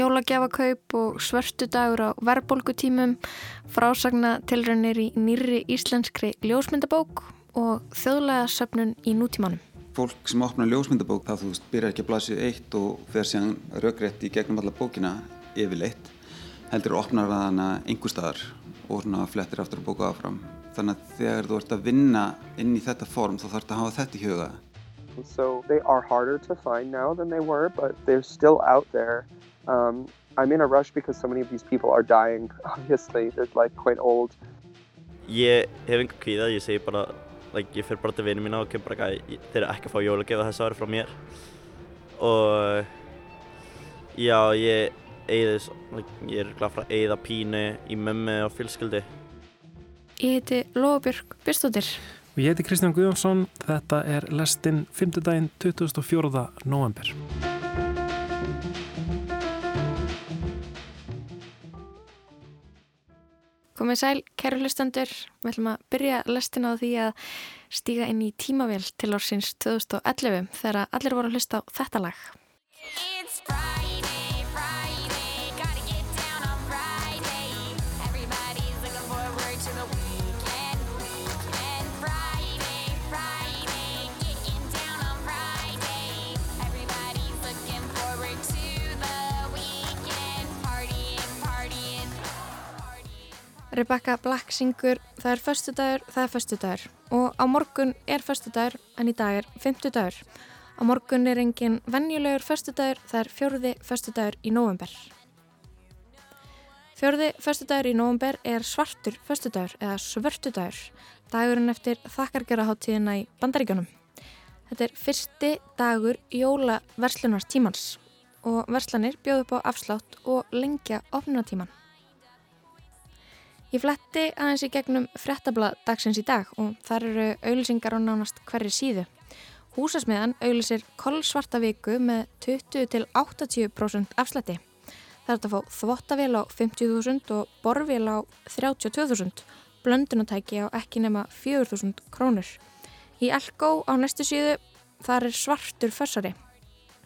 jólagjafakaup og svörstu dagur á verðbólgutímum, frásagna tilraunir í nýri íslenskri ljósmyndabók og þjóðlega söpnun í nútímanum. Fólk sem opnar ljósmyndabók þá þú veist byrjar ekki að blasja eitt og fer síðan raugrætt í gegnum alla bókina yfirleitt heldur opnar það hana einhver staðar og flettir aftur að bóka áfram. Þannig að þegar þú ert að vinna inn í þetta form þá þarf þetta að hafa þetta í huga. So they are harder to find now than they were, but they're still out there. Um, I'm in a rush because so many of these people are dying, obviously. They're like quite old. Ég hef enga kvíða, ég segi bara, like, ég fyrir bara til vinið mína og kem bara ekki, þeir eru ekki að fá jólagefa þessu ári frá mér. Og já, ég eigðis, like, ég er glad frá að eigða pínu í mömmu og fjölskyldi. Ég heiti Lóabjörg Byrstóttir. Og ég heiti Kristján Guðjónsson, þetta er lestinn 5. daginn 2004. november. Komið sæl, kæru hlustendur. Við ætlum að byrja lestin á því að stíga inn í tímavél til ársins 2011 þegar allir voru að hlusta á þetta lag. Rebecca Black syngur Það er förstu dagur, það er förstu dagur og á morgun er förstu dagur en í dag er fymtu dagur. Á morgun er engin vennjulegur förstu dagur, það er fjörði förstu dagur í november. Fjörði förstu dagur í november er svartur förstu dagur eða svörtu dagur, dagurinn eftir þakkargeraháttíðina í bandaríkjónum. Þetta er fyrsti dagur jóla verslunartímans og verslanir bjóðu upp á afslátt og lengja opnunatíman. Ég fletti aðeins í gegnum frettablað dagsins í dag og þar eru auðlisingar á nánast hverri síðu. Húsasmiðan auðlisir kollsvarta viku með 20-80% afslætti. Það er að fá þvottavél á 50.000 og borvél á 32.000, blöndunatæki á ekki nema 4.000 krónur. Í Elgó á næstu síðu þar er svartur fössari,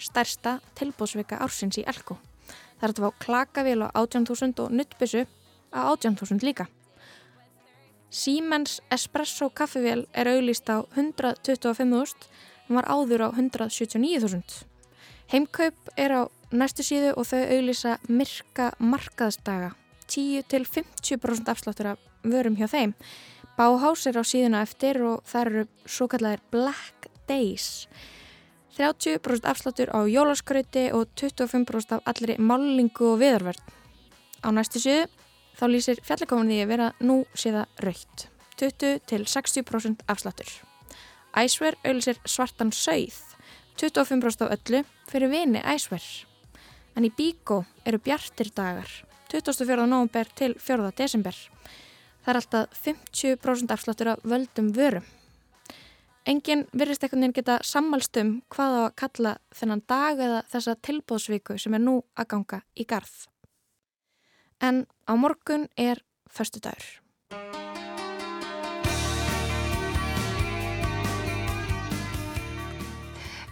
stærsta tilbúðsvika ársins í Elgó. Það er að fá klakavél á 18.000 og nuttbissu að 18.000 líka. Siemens Espresso kaffivél er auglýst á 125.000 en var áður á 179.000. Heimkaup er á næstu síðu og þau auglýsa myrka markaðsdaga, 10-50% afsláttur af vörum hjá þeim. Báhás er á síðuna eftir og það eru svo kallar Black Days. 30% afsláttur á jólaskrauti og 25% af allri málingu og viðarverð. Á næstu síðu þá lýsir fjallakomunni að vera nú séða raukt, 20-60% afsláttur. Æsver auðlisir svartan sauð, 25% af öllu fyrir vini æsver. En í Bíkó eru bjartir dagar, 24. november til 4. desember. Það er alltaf 50% afsláttur af völdum vörum. Engin virðist einhvern veginn geta sammálst um hvað á að kalla þennan dag eða þessa tilbóðsvíku sem er nú að ganga í garð en á morgun er förstu dagur.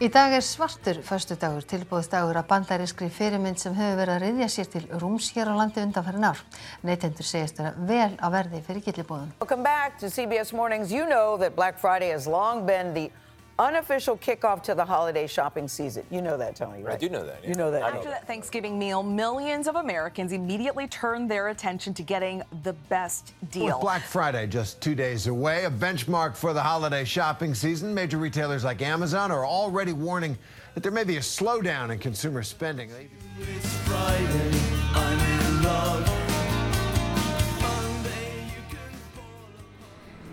Í dag er svartur förstudagur tilbúðsdagur að bandarískri fyrirmynd sem hefur verið að riðja sér til rúms hér á landi undanfærin ár. Neytendur segist vera vel á verði fyrir gillibúðun. Welcome back to CBS Mornings. You know that Black Friday has long been the unofficial kickoff to the holiday shopping season. You know that, Tony, right? I do know that. Yeah. You know that. After know that Thanksgiving meal, millions of Americans immediately turned their attention to getting the best deal. With Black Friday just two days away, a benchmark for the holiday shopping season, major retailers like Amazon are already warning that there may be a slowdown in consumer spending. It's Friday, I'm in love.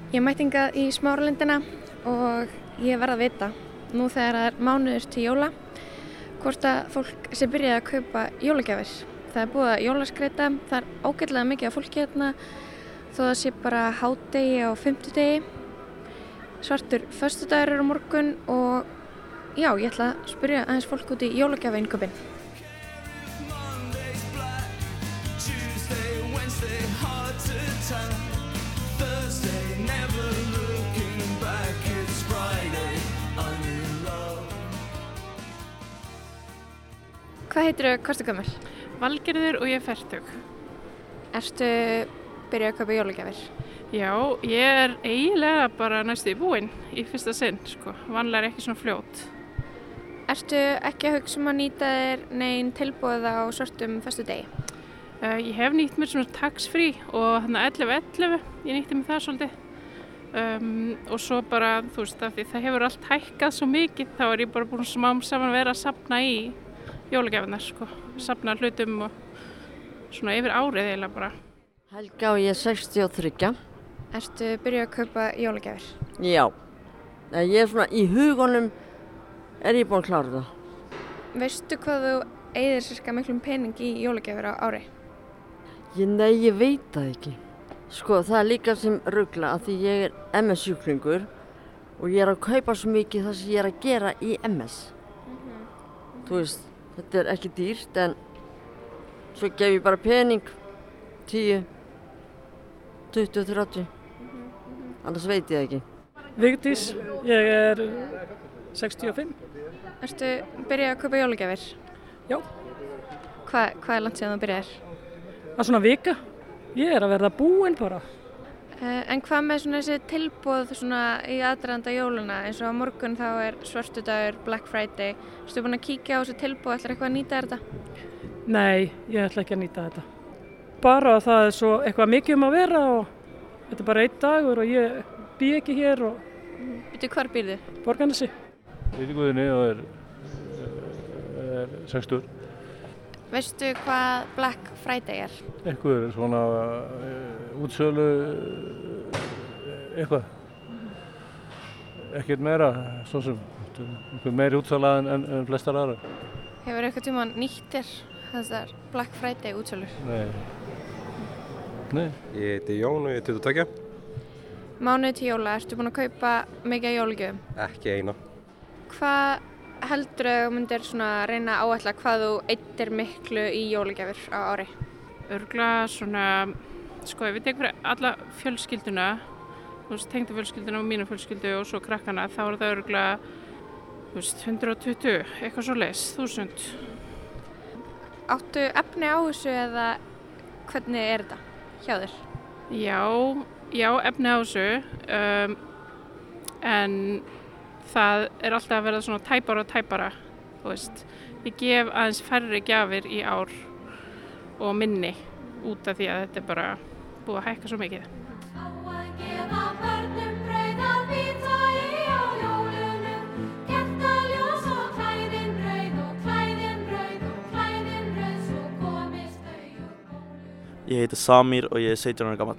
Ég mætinga í smáralindina og ég verða að vita nú þegar það er mánuður til jóla hvort að fólk sé byrjaði að kaupa jólagjafir. Það er búið að jólaskreita, það er ágætlega mikið af fólki hérna þó það sé bara hádegi á fymtudegi svartur föstudagur eru morgun og já, ég ætla að spyrja aðeins fólk út í jólagjafa innköpinn. Hvað heitir þau kostakamöl? Valgerður og ég er færtug. Erstu byrjað að kaupa jólagjafir? Já, ég er eiginlega bara næstu í búinn í fyrsta sinn, sko. Vanlega er ekki svona fljót. Erstu ekki að hugsa um að nýta þér neginn tilbúið á svartum fyrstu degi? Uh, ég hef nýtt mér svona tax-free og hann að 11.11, ég nýtti mér það svolítið. Um, og svo bara, þú veist, af því það hefur allt hækkað svo mikið, þá er ég bara búin smám saman vera að sapna í jólagjafinnar, sko. Sapna hlutum og svona yfir árið eiginlega bara. Helga og ég er 63. Erstu byrjað að kaupa jólagjafir? Já, ég er svona í hugunum er ég búin að klára það. Veistu hvað þú eigðir sérska miklum pening í jólagjafir á ári? Ég, nei, ég veit það ekki. Sko, það er líka sem ruggla að því ég er MS-sjúklingur og ég er að kaupa svo mikið það sem ég er að gera í MS. Mm -hmm. Þú veist, þetta er ekki dýrt en svo gef ég bara pening 10, 20, 30. Mm -hmm. Annars veit ég það ekki. Vigdís, ég er 65. Erstu byrjað að kaupa jólagjafir? Já. Hva, hvað er langt síðan þú byrjaðir? Það er svona vika. Ég er að verða búinn bara. Uh, en hvað með svona þessi tilbúð svona í aðdraðanda jóluna eins og á morgun þá er svartu dagur, Black Friday. Erstu búinn að kíkja á þessi tilbúð, ætlar eitthvað að nýta þetta? Nei, ég ætla ekki að nýta þetta. Bara að það er svo eitthvað mikið um að vera og þetta er bara einn dagur og ég bý ekki hér og... Býtu hvar býrðu? Borganissi. Ítinguðinni og er, er 60. Veistu hvað Black Friday er? Eitthvað er svona uh, útsölu uh, eitthvað. Ekkert meira, svo sem meiri útsala en, en, en flestar aðra. Hefur eitthvað tíma nýttir þessar Black Friday útsölur? Nei. Nei. Ég heiti Jón og ég er 22. Mánuði til jóla, ertu búinn að kaupa mikið jólugjöfum? Ekki eina. Hvað heldur þau myndir svona reyna að áætla hvað þú eittir miklu í jólugjafir á ári? Örgla svona, sko ef við tekum fyrir alla fjölskylduna, þú veist, tengda fjölskylduna og mínu fjölskyldu og svo krakkana, þá er það örgla, þú veist, 120, eitthvað svo les, þúsund. Áttu efni á þessu eða hvernig er þetta hjá þér? Já, já, efni á þessu, um, en það er alltaf að verða svona tæpara og tæpara, þú veist. Ég gef aðeins færri gjafir í ár og minni út af því að þetta er bara búið að hækka svo mikið. Ég heiti Samir og ég er 17 ára gammal.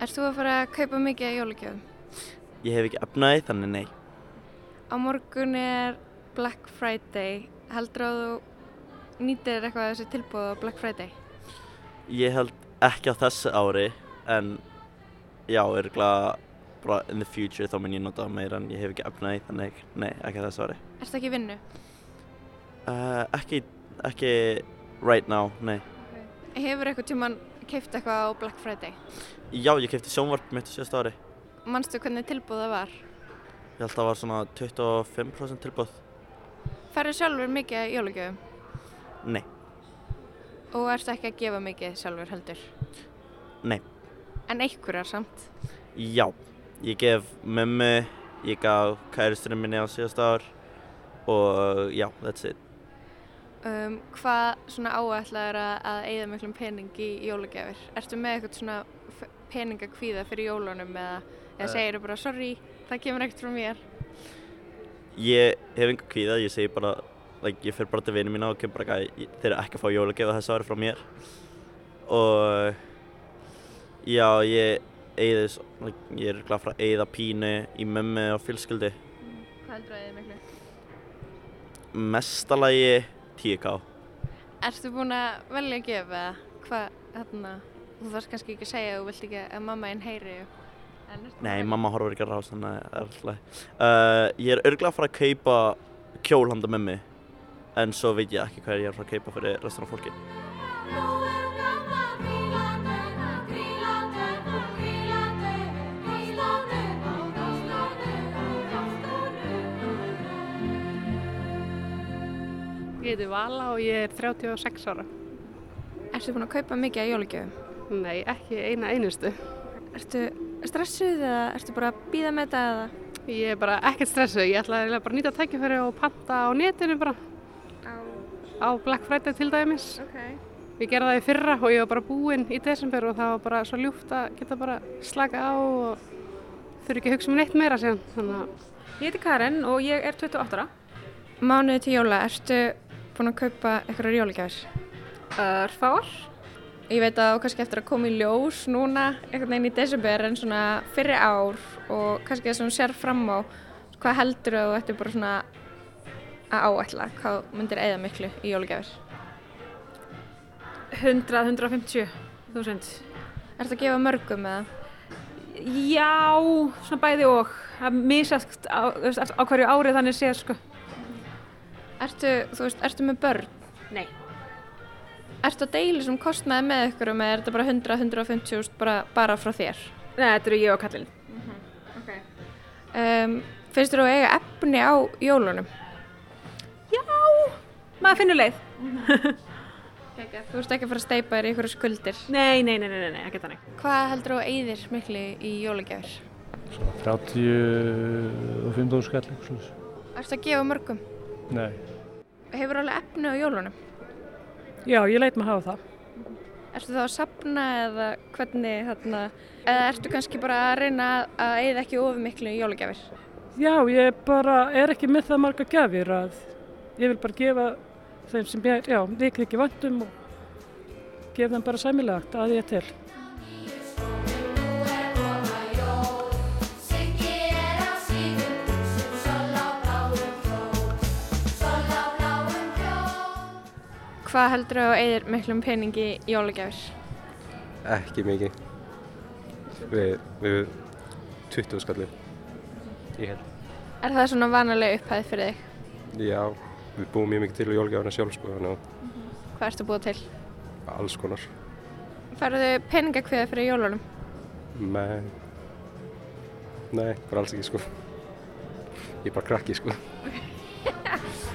Erst þú að fara að kaupa mikið af jólugjöfum? Ég hef ekki efnaði þannig nei. Á morgun er Black Friday. Heldur að þú nýtir eitthvað þessi tilbúð á Black Friday? Ég held ekki á þessu ári en já, örgulega bara in the future þá mun ég nota meira en ég hef ekki efnaði þannig nei, ekki þessu ári. Erst það ekki vinnu? Uh, ekki, ekki right now, nei. Hefur eitthvað tíman keift eitthvað á Black Friday? Já, ég keipti sjónvarp mitt á síðasta ári. Manstu hvernig tilbúð það var? Ég held að það var svona 25% tilbúð. Færðu sjálfur mikið jólugjöfum? Nei. Og ertu ekki að gefa mikið sjálfur heldur? Nei. En einhverjar samt? Já, ég gef mömmu, ég gaf kæristurinn minni á síðasta ár og já, that's it. Um, hvað svona áætlað er að, eigða miklum pening í jólagjafir? Ertu með eitthvað svona peningakvíða fyrir jólunum eða, eða Uh. segir þú bara sorry, það kemur ekkert frá mér? Ég hef enga kvíða, ég segi bara, like, ég fer bara til vinið mína og kem bara ekki, þeir eru ekki að fá jólagjöf þessu ári frá mér. Og já, ég eigði, s- like, ég er glad frá að eigða pínu í mömmu og fjölskyldu. Hvað heldur að eigða miklu? Mestalagi 10k. Ertu búin að velja að gefa eða hvað, hérna, þú þarfst kannski ekki að segja að þú vilt ekki að mamma einn heyri ertu Nei, mamma horfur ekki að rása, þannig að það er alltaf. Uh, ég er örgulega að fara að kaupa kjól handa mömmu, en svo veit ég ekki hvað ég er að fara að kaupa fyrir restan af fólki. Ég heiti Vala og ég er 36 ára. Ertu búin að kaupa mikið af jólagjöfum? Nei, ekki eina einustu. Ertu stressuð eða ertu bara að býða með þetta eða? Ég er bara ekkert stressuð. Ég ætla eiginlega bara að nýta tækifæri og panta á netinu bara. Á, Á Black Friday til dæmis. ok. Ég gerði það í fyrra og ég var bara búinn í desember og það var bara svo ljúft að geta bara slaka á og þurfi ekki að hugsa um neitt meira síðan. Þannig að Ég heiti Karen og ég er 28 ára. Mánuði til jóla, ertu búin að kaupa einhverjar jólagjafir? Örfáar. Ég veit að það á kannski eftir að koma í ljós núna einhvern veginn í desember en svona fyrri ár og kannski það sem þú sér fram á hvað heldur að þú ættir bara svona að áætla, hvað myndir eða miklu í jólagjafir? 100-150 þúsund. Ertu að gefa mörgum eða? Já, svona bæði og. Það er misast á, á hverju ári þannig séð sko. Ertu, þú veist, ertu með börn? Nei. Ertu að deila sem kostnaði með ykkur og með er þetta bara 100-150 þúsund bara, bara frá þér? Nei, þetta eru ég og kallinn. Okay. Um, finnst þú að eiga efni á jólunum? Já, maður finnur leið. Kekja. Þú veist ekki að fara að steipa þér í ykkur skuldir? Nei, nei, nei, nei, nei, ekki þannig. Hvað heldur þú að eyðir miklu í jólagjafir? 35.000 skall eitthvað slúðis. Ertu að gefa mörgum? Nei. Hefur alveg efni á jólunum? Já, ég leit maður hafa það. Ertu þá að sapna eða hvernig þarna, eða ertu kannski bara að reyna að- að eyða ekki of miklu í jólagjafir? Já, ég bara er ekki með það marga gjafir að ég vil bara gefa þeim sem ég, já, vikið ekki vantum og gefa þeim bara sæmilegt að ég til. Hvað heldur þú að eyðir miklum peningi í jólagjafir? Ekki mikið. Við, við 20 skallið. Ég held. Er það svona vanalega upphæð fyrir þig? Já, við búum mjög mikið til í jólgjafana sjálf sko, þannig að Hvað ertu búið til? alls konar. Færðu peningakviða fyrir jólunum? Nei. Nei, bara alls ekki sko. Ég er bara krakki sko.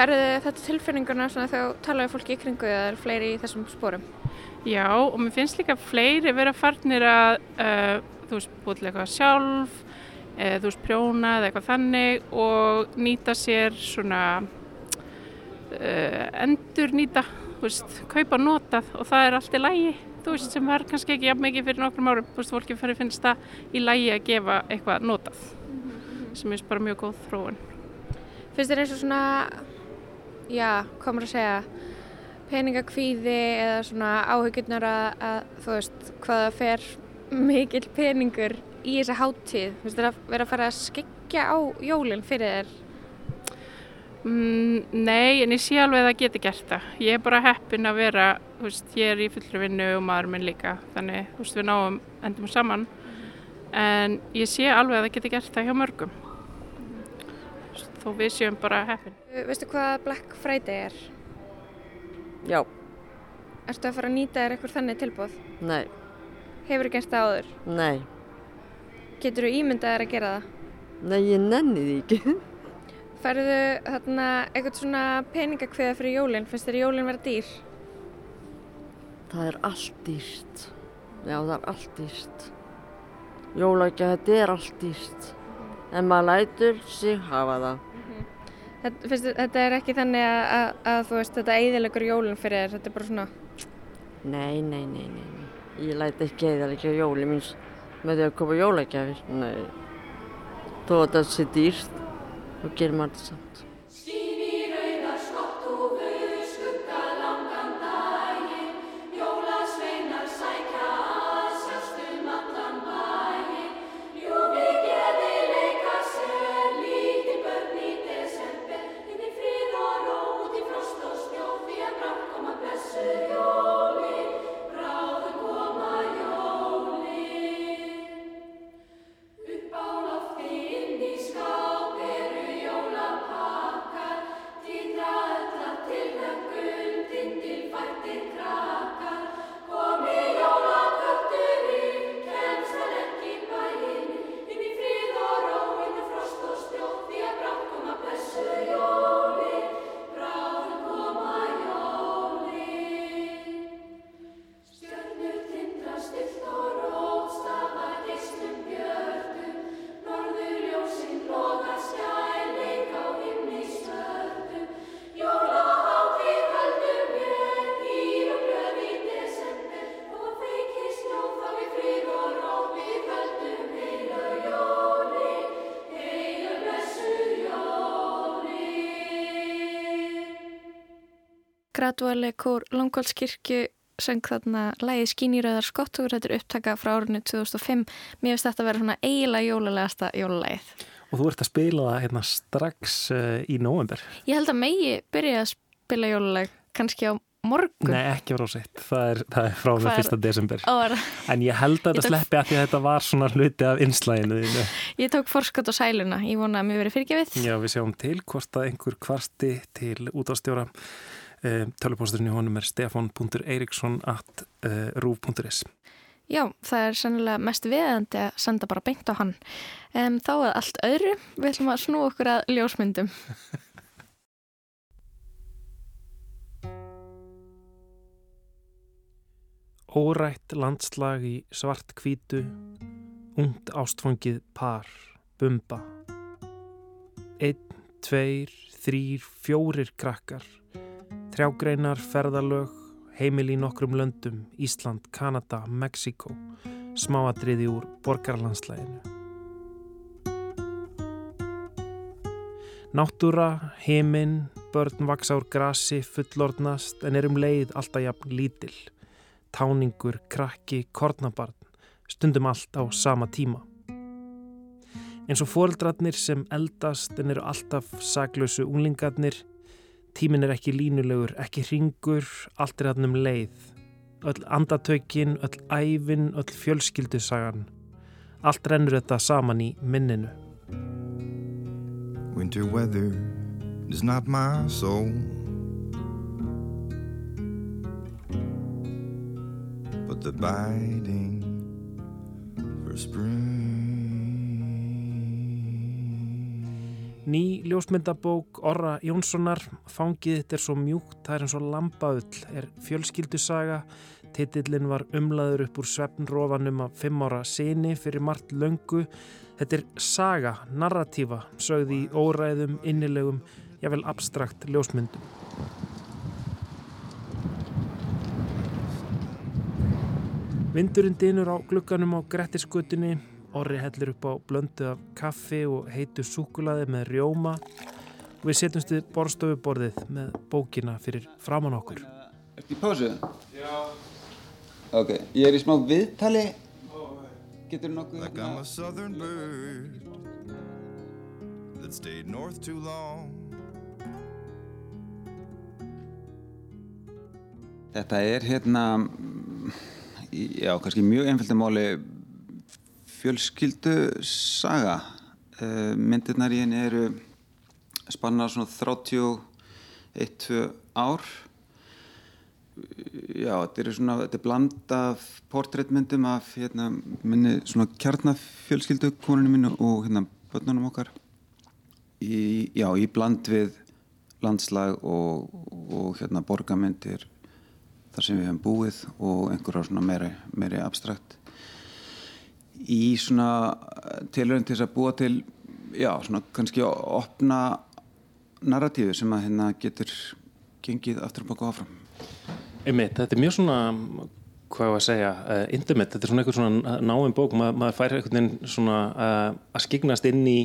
Færðu þetta tilfinninguna þegar þú talaði fólki í kringu eða er fleiri í þessum sporum? Já, og mér finnst líka fleiri vera farnir að, uh, þú veist, til eitthvað sjálf, uh, þú veist, prjóna eða eitthvað þannig og nýta sér svona, uh, endur nýta, þú veist, kaupa notað og það er allt í lægi, þú veist, sem var kannski ekki jafn mikið fyrir nokkrum árum, þú veist, fólki fyrir finnst það í lægi að gefa eitthvað notað, sem er bara mjög góð þróun. Finnst þér eins og svona, já, hvað maður að segja, peningakvíði eða svona áhyggjurnar að, að þú veist hvaða fer mikill peningur í þessa háttíð, finnst þér að vera að fara að skyggja á jólinn fyrir þér? Mm, nei, en ég sé alveg að það geti gert það. Ég er bara heppin að vera, þú veist, ég er í fullri vinnu og maður minn líka, þannig, þú veist, við náum endum saman. En ég sé alveg að það geti gert það hjá mörgum. Þó við séum bara heppin. Veistu hvað Black Friday er? Já, Ertu að fara að nýta þér eitthvað þannig tilbúð? nei, Hefur þú gert það áður? nei, Getur þú ímyndað þér að gera það? nei, ég nenni því ekki. Færðu þarna eitthvað svona peningakviða fyrir jólinn? Finnst þér jólinn vera dýr? Það er allt dýrt. Já, það er allt dýrt. Jólækja, þetta er allt dýrt. En maður lætur sig hafa það. Þetta, þér- þetta er ekki þannig að, að, að þú veist þetta eiðilegur jólinn fyrir þér, þetta er bara svona Nei, nei, nei, nei, nei. Ég læt ekki ekki jóli míns með því að koma jólækjafir. Nei. Þó að þetta sé dýrt, þá gerir maður þetta samt. Graduale Kór Langholtskirkju söng þarna lægið Skíniröðar skottugur, þetta er upptaka frá árinu 2005. Mér finnst þetta að vera svona eiginlega jólulegasta jólulegið. Og þú ert að spila það hérna strax uh, í november. Ég held að megi byrja að spila jóluleg kannski á morgun. Nei, ekki frá sitt. Það er, það er frá með fyrsta desember. Ó. En ég held að þetta tók... sleppi að því að þetta var svona hluti af inslæginu. Ég tók forskot á sæluna. Ég vona að mér verið fyrirgefið. Já, við sjáum til hvort að einhver kvarti til útastjóra Eh, Tölupósturinn í honum er stefan.eiriksson at uh, rúf.is Já, það er sannilega mest viðandi að senda bara beint á hann. Um, þá er allt öðru, við ætlum að snú okkur að ljósmyndum. Órætt landslag í svart kvítu, ungt ástfangið par, bumba. Einn, tveir, þrýr, fjórir krakkar Trjágreinar, ferðalög, heimil í nokkrum löndum, Ísland, Kanada, Mexiko, smáadriði úr borgarlandslæginu. Náttúra, heiminn, börn vaksa úr grasi, fullordnast en er um leið alltaf jafn lítill. Táningur, krakki, kornabarn, stundum allt á sama tíma. Eins og fóreldrarnir sem eldast en eru alltaf saglausu unglingarnir Tímin er ekki línulegur, ekki ringur, allt er hann um leið. Öll andatökin, öll æfin, öll fjölskyldusagan. Allt rennur þetta saman í minninu. Winter weather is not my soul But the biting for spring Ný ljósmyndabók Orra Jónssonar, Fangið þetta er svo mjúkt, það er eins og lampaull, er fjölskyldusaga. Titillin var umlaður upp úr svefnrófanum af fimm ára seni fyrir margt löngu. Þetta er saga, narratífa, sögði í óræðum, innilegum, jável abstrakt ljósmyndum. Vindurinn dinur á glukkanum á Grettiskutunni Orri hellir upp á blöndu af kaffi og heitu súkulaði með rjóma og við setjumst við borstofuborðið með bókina fyrir framann okkur. Er þetta í pásu? Já. Ok, ég er í smá viðtali. Getur nokkuð... Like I'm a southern bird that stayed north too long Þetta er hérna, já, kannski mjög einföldi máli fjölskyldu saga. Uh, myndirnar í henni eru spannar svona 31-2 ár. Já, þetta eru svona þetta er bland af portréttmyndum af hérna, minni svona kjarnafjölskyldu konunum minnu og hérna börnunum okkar í, já, í bland við landslag og, og hérna borgamyndir þar sem við hefum búið og einhverjar svona meiri, meiri abstrakt í svona tilhörðin til þess að búa til já, svona kannski að opna narratífi sem að hérna getur gengið aftur og baka áfram. Einmitt, þetta er mjög svona hvað var að segja, uh, intimate. Þetta er svona eitthvað svona náinn bók. Ma, maður fær eitthvað svona uh, að skiknast inn í,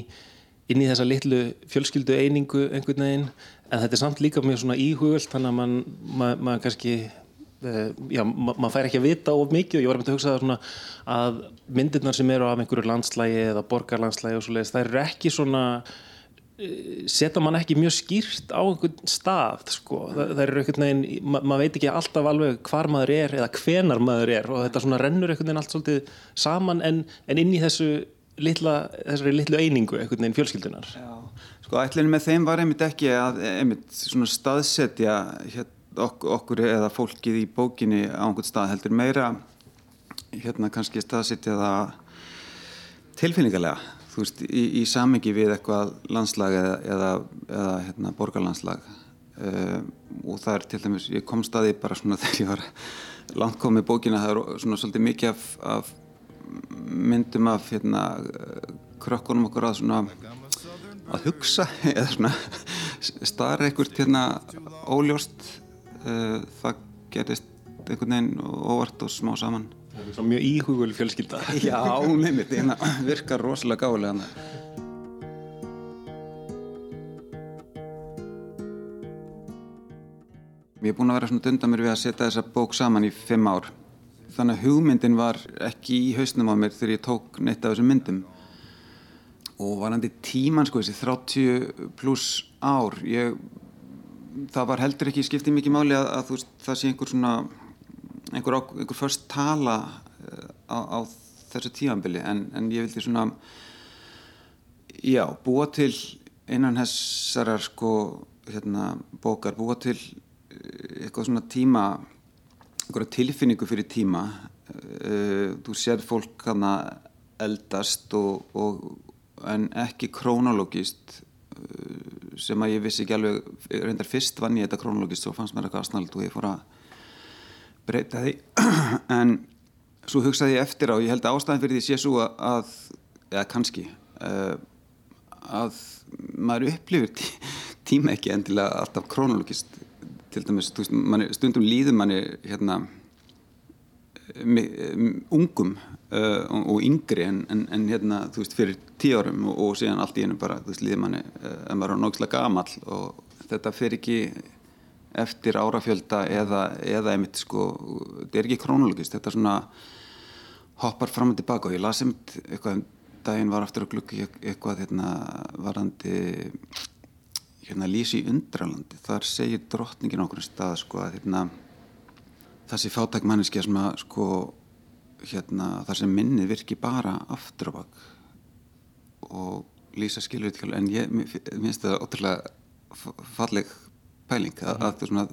inn í þessa litlu fjölskyldu einingu einhvern veginn. En þetta er samt líka mjög svona íhugöld þannig að mann mað, mað kannski Eh, já, ma maður fær ekki að vita of mikið og ég var að hugsa það svona að myndirnar sem eru af einhverju landslægi eða borgarlandslægi og svo leiðist, það eru ekki svona eh, setja mann ekki mjög skýrt á einhvern stað sko, það, það eru einhvern veginn ma maður veit ekki alltaf alveg hvar maður er eða hvenar maður er og þetta svona rennur einhvern veginn allt svolítið saman en, en inn í þessu litla, þessari litlu einingu einhvern veginn fjölskyldunar Já, sko ætlinu með þeim var einmitt ekki að einmitt svona staðsetja hérna ok okkur eða fólkið í bókinni á einhvern stað heldur meira hérna kannski staðsittja það tilfinningarlega þú veist, í, í samengi við eitthvað landslag eða, eða, eða hérna, borgarlandslag. Uh, og það er til dæmis, ég kom staði bara svona þegar ég var langt komið bókina, það er svona svolítið mikið af, af myndum af hérna krökkunum okkur að svona að hugsa eða svona starra einhvert hérna óljóst uh, það gerist einhvern veginn óvart og smá saman Það er mjög íhugul fjölskylda Já, nefnir, það virkar rosalega gálega Ég er búin að vera svona dunda mér við að setja þessa bók saman í fimm ár. Þannig að hugmyndin var ekki í hausnum á mér þegar ég tók neitt af þessum myndum. Og varandi tíman sko þessi 30 pluss ár, ég, það var heldur ekki skiptið mikið máli að, að veist, það sé einhver svona, einhver, einhver först tala eh, á, á þessu tímanbili en, en ég vildi svona, já, búa til innan þessarar sko, hérna, bókar, búa til eh, eitthvað svona tíma einhverja tilfinningu fyrir tíma. Uh, þú sér fólk hana eldast og, og en ekki krónológist sem að ég vissi ekki alveg reyndar fyrst vann ég þetta krónológist og fannst mér eitthvað aðsnald og ég fór að breyta því. En svo hugsaði ég eftir á ég held að ástæðan fyrir því sé svo að eða kannski uh, að maður upplifir tí, tíma ekki endilega alltaf krónológist. Til dæmis stundum líður manni hérna ungum uh, og yngri en, en, en hérna þú veist fyrir tíu árum og, og síðan allt í hennu bara þú veist líður manni uh, en maður er nógislega gamall og þetta fer ekki eftir árafjölda eða, eða einmitt sko þetta er ekki krónologist þetta svona hoppar fram og tilbaka. Og ég las einmitt eitthvað um daginn var aftur að glukka eitthvað hérna varandi hérna Lísi Undralandi. Þar segir drottningin okkur um stað sko að hérna sé fátæk manneski sem að sko hérna þar sem minni virki bara aftur á bak og Lísa skilur en ég finnst það ótrúlega falleg pæling að, að, svona,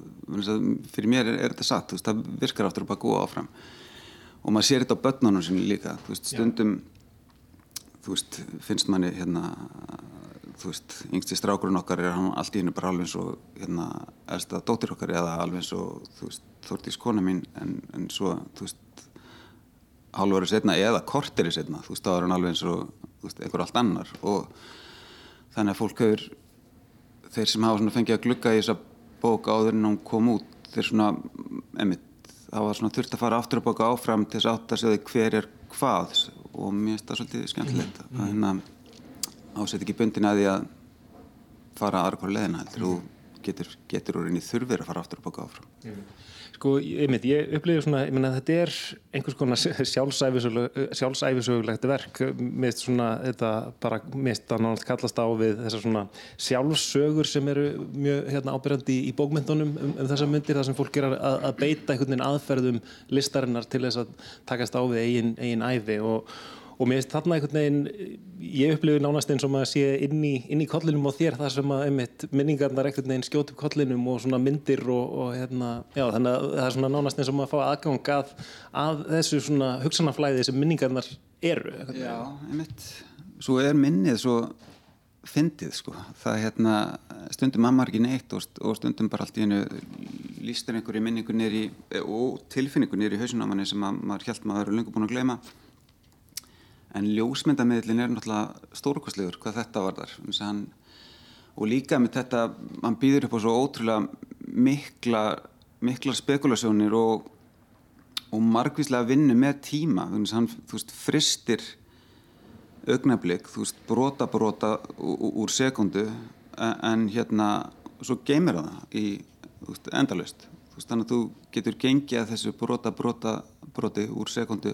fyrir mér er, er þetta satt veist, það virkar aftur á bak og áfram. Og maður sér þetta á börnunum sem líka veist, stundum veist, finnst manni hérna þú veist, yngsti strákurinn okkar er hann allt í hennu bara alveg eins og hérna, elsta dóttir okkar eða alveg eins og þú veist, þórtís kona mín en, en svo, þú veist hálfur setna eða kortir í setna þú veist, þá er hann alveg eins og veist, einhver allt annar og þannig að fólk hefur þeir sem hafa svona fengið að glugga í þessa bók áður en hún kom út þeir svona, emitt, það var svona þurft að fara aftur að bóka áfram til þess að átta sig hver er hvað og mér finnst það svolítið skemmtilegt mm. að hérna ásett ekki bundin að því að fara aðra hverju leðina heldur? Þú getur, getur úr einni þurfir að fara aftur og baka áfram. Mm. Sko, ég myndi, ég upplifir svona, ég menna þetta er einhvers konar sjálfsæfisögulegt verk. Mist svona, þetta bara mist að náttúrulega kallast á við þessar svona sjálfsögur sem eru mjög hérna, ábyrjandi í, í bókmyndunum um, um þessar myndir þar sem fólk er að, að beita einhvern veginn aðferðum listarinnar til þess að takast á við eigin, eigin æfi og og mér finnst þarna einhvern veginn ég upplifi nánast eins og maður sé inn í, inn í kollinum á þér þar sem að einmitt minningarnar einhvern veginn skjótu kollinum og svona myndir og, og hérna, já þannig að það er svona nánast eins og maður fá aðgang að, að þessu svona hugsanaflæði sem minningarnar eru Já, einmitt, svo er minnið svo fyndið sko, það er hérna stundum mamma ekki neitt og, og stundum bara allt í hennu lístur einhverju minningu nýri og tilfinningu nýri í hausunamanni sem að, maður held maður eru lengur búin að glema en ljósmyndamiðlin er náttúrulega stórkostlegur hvað þetta var þar hann, og líka með þetta hann býður upp á svo ótrúlega mikla miklar spekulasjónir og, og margvíslega vinnu með tíma. Hann veist fristir augnablík, þú veist brota brota úr sekundu en hérna svo geymir það í endalust þannig að þú getur gengið að þessu brota brota broti úr sekundu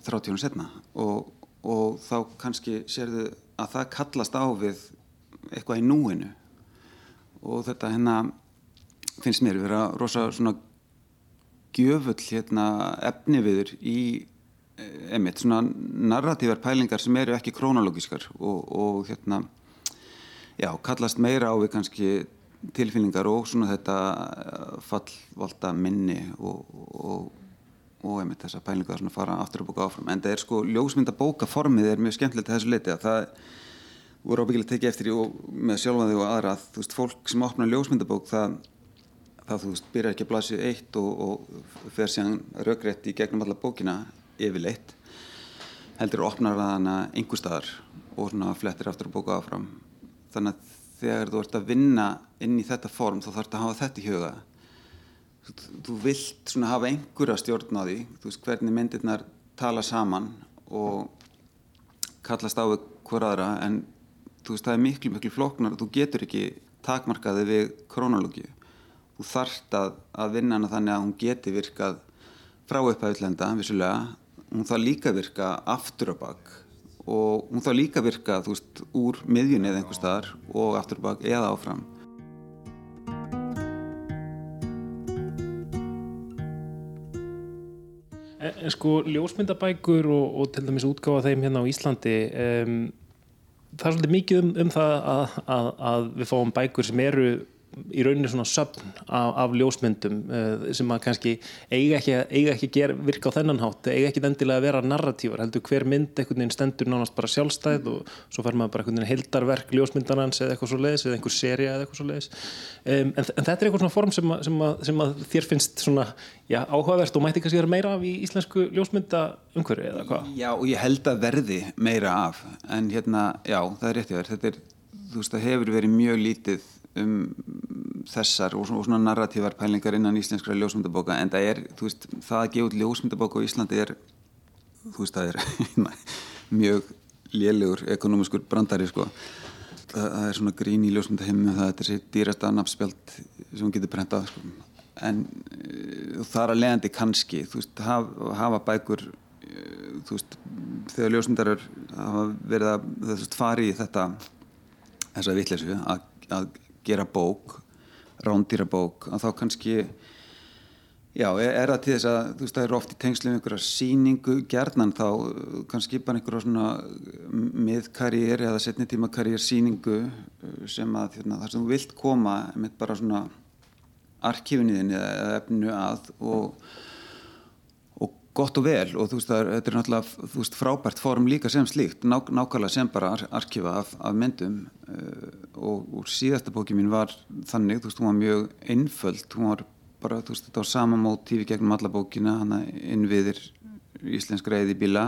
30 árum setna og, og þá kannski sérðu að það kallast á við eitthvað í núinu. Og þetta hérna finnst mér vera rosa svona gjöfull hérna efni viður í emitt svona narratívar pælingar sem eru ekki krónológiskar og, og hérna já, kallast meira á við kannski tilfinningar og svona þetta fallvalda minni og, og og einmitt þessa pælingu að fara aftur og bóka áfram. En það er sko ljósmyndabóka formið er mjög skemmtilegt að þessu leiti að það voru ábyggilega tekið eftir í og með sjálfaði og aðra að þú veist fólk sem opnar ljósmyndabók það, það þú veist byrjar ekki að blasið eitt og, og fer síðan raugrætt í gegnum alla bókina yfirleitt heldur opnar það hana einhver staðar og svona flettir aftur og bóka áfram. Þannig að þegar þú ert að vinna inn í þetta form þá þarf þetta að hafa þetta í huga þú vilt svona hafa einhverja stjórn á því veist hvernig myndirnar tala saman og kallast á hver aðra en veist það er miklu miklu flóknar og þú getur ekki takmarkaði við krónológi þú þarft að, að vinna hana þannig að hún geti virkað frá upphæðutlenda, vissulega. Hún þarf líka virka aftur á bakk og hún þarf líka virka veist, úr miðjunni eða einhver staðar og aftur á bakk eða áfram En, sko, ljósmyndabækur og, og til dæmis útgáfa þeim hérna á Íslandi um, það er svolítið mikið um, um það að, að, að við fáum bækur sem eru í rauninni svona söfn af, af ljósmyndum uh, sem að kannski eiga ekki, eiga ekki gera, virka á þennan hátt eiga ekki endilega að vera narratívar heldur hver mynd einhvern veginn stendur nánast bara sjálfstæð og svo fer maður bara einhvern veginn heldarverk ljósmyndarans eða eitthvað svo leiðis eða einhver seria eða eitthvað svo leiðis um, en, en þetta er eitthvað svona form sem að, sem að, sem að þér finnst svona já, áhugavert og mætti kannski vera meira af í íslensku ljósmynda umhverju eða hvað? Já, og ég held að verði meira af en hérna, já, það er rétt um þessar og svona, svona narratívar pælingar innan íslenskra ljósmyndabóka en það er, þú veist, það að gefa út ljósmyndabóka á Íslandi er þú veist, það er mjög lélugur ekonomiskur brandari sko. það, er svona grín í ljósmyndaheimum það er þessi dýrasta nafnspjald sem getur brentað sko. en það er að leiðandi kannski þú veist, hafa, hafa bækur uh, þú veist, þegar ljósmyndarar hafa verið að þú veist, fari í þetta þessa vittlesu að, að gera bók rándýra bók að þá kannski já, er, það til þess að þú veist það er oft í tengslu um einhverja síningu gerðnan þá uh, kannski bara einhverja svona miðkarriér eða setni tíma karriér síningu uh, sem að þarna, þar sem þú vilt koma með bara svona arkífinniðin eða efnu að og gott og vel og þú veist það þetta er náttúrulega veist frábært fórum líka sem slíkt ná, nákvæmlega sem bara ar arkífa af, af myndum uh, og, og síðasta bóki mín var þannig, þú veist hún var mjög einföld, hún var bara þú veist þetta var sama mótífi gegnum alla bókina hana innviðir íslensk reyði bíla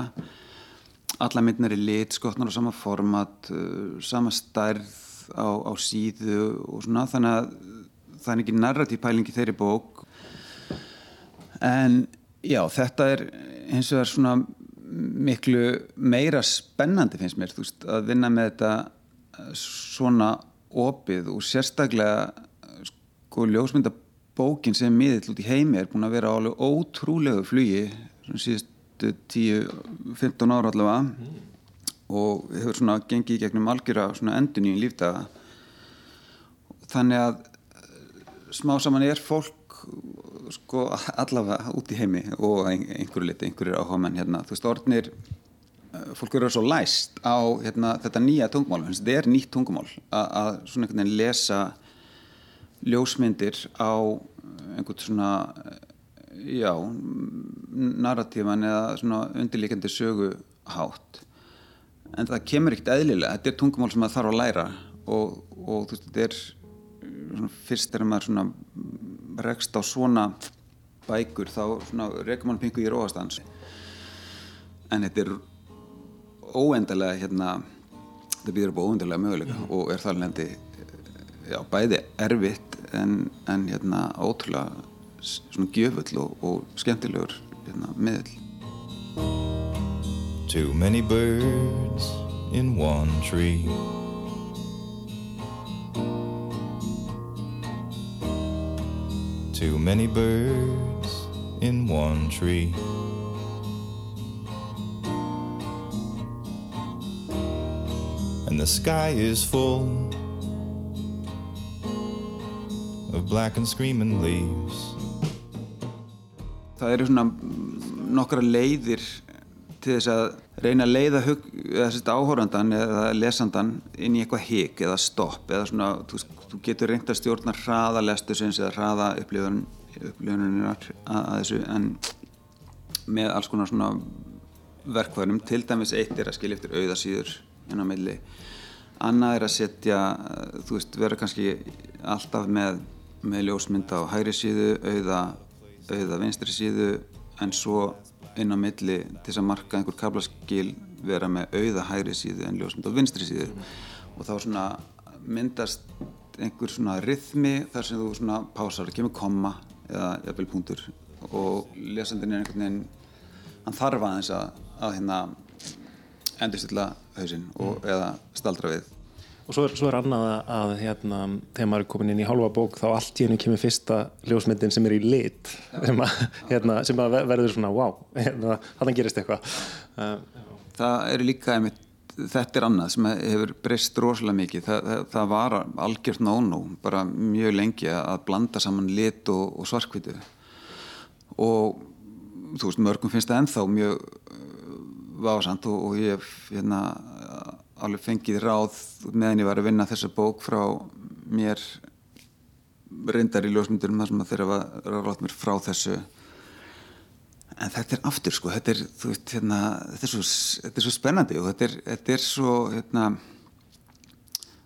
alla myndin er lit, skotnar á sama format uh, sama stærð á, á síðu og svona þannig að það er ekki narratív pælingi þeirri bók. En já, þetta er eins og það er svona miklu meira spennandi finnst mér, þú veist, að vinna með þetta svona opið og sérstaklega sko ljósmyndabókin sem miðill út í heimi er búin að vera á alveg ótrúlegu flugi svona síðustu 10-15 ára allavega og hefur svona gengið gegnum algjöra svona endun í lífdaga. Þannig að smá saman er fólk sko allavega út í heimi og einhverju liti, einhverjir áhuga menn hérna, þú veist, orðnir fólk eru svo læst á hérna, þetta nýja tungumál, þetta er nýtt tungumál að svona einhvern veginn lesa ljósmyndir á einhvern svona já, narratífan eða svona undirlíkjandi söguhátt. En það kemur ekkert eðlilega, þetta er tungumál sem það þarf að læra og, og þú veist, þetta er svona, fyrst er maður svona rekst á svona bækur þá rekum mann pingu í róastans en þetta er óendalega hérna þetta býður upp óendalega möguleika mm. og er þar lendi já, bæði erfitt en, en hérna ótrúlega svona gjöfull og, og skemmtilegur hérna, miðl Too many birds in one tree Too many birds in one tree. And the sky is full of black and screaming leaves. Það eru svona nokkra leiðir til þess að reyna að leiða hug, áhórandan eða lesandan inn í eitthvað hík eða stopp eða svona, þú, þú getur reynd að stjórna hraða lestusins eða hraða upplifununar að, þessu en með alls konar svona verkvæðunum, til dæmis eitt er að skilja eftir auðasýður inn á milli. Annað er að setja þú veist, vera kannski alltaf með, með ljósmynda á hægri síðu auða, auða vinstri síðu en svo inn á milli til þess að marka einhver kablaskil vera með auða hægri síðu en ljósmynd á vinstri síðu. Og þá svona myndast einhver svona rithmi þar sem þú svona pásar, kemur komma eða jafnvel punktur. Og lesandinn er einhvern veginn hann þarf aðeins að, að hérna endurstilla hausinn og, eða staldra við og svo er, svo er annað að, hérna, þegar maður er komin inn í hálfa bók þá allt í hennu kemur fyrsta ljósmyndin sem er í lit sem að, hérna, sem að verður svona wow, hérna, þannig gerist eitthvað. Það eru líka einmitt þetta er annað sem hefur breyst rosalega mikið. Það, það, það var algjört nónú bara mjög lengi að blanda saman lit og, og svarkvitu og þú veist mörgum finnst það ennþá mjög uh, vásamt og, og ég hérna, alveg fengið ráð meðan ég var að vinna þessa bók frá mér reyndar í ljósmyndurum þar sem þeirra var ráð mér frá þessu. En þetta er aftur sko þetta er, veist, hérna, þetta er, svo, þetta er svo spennandi og þetta er, þetta er svo hérna,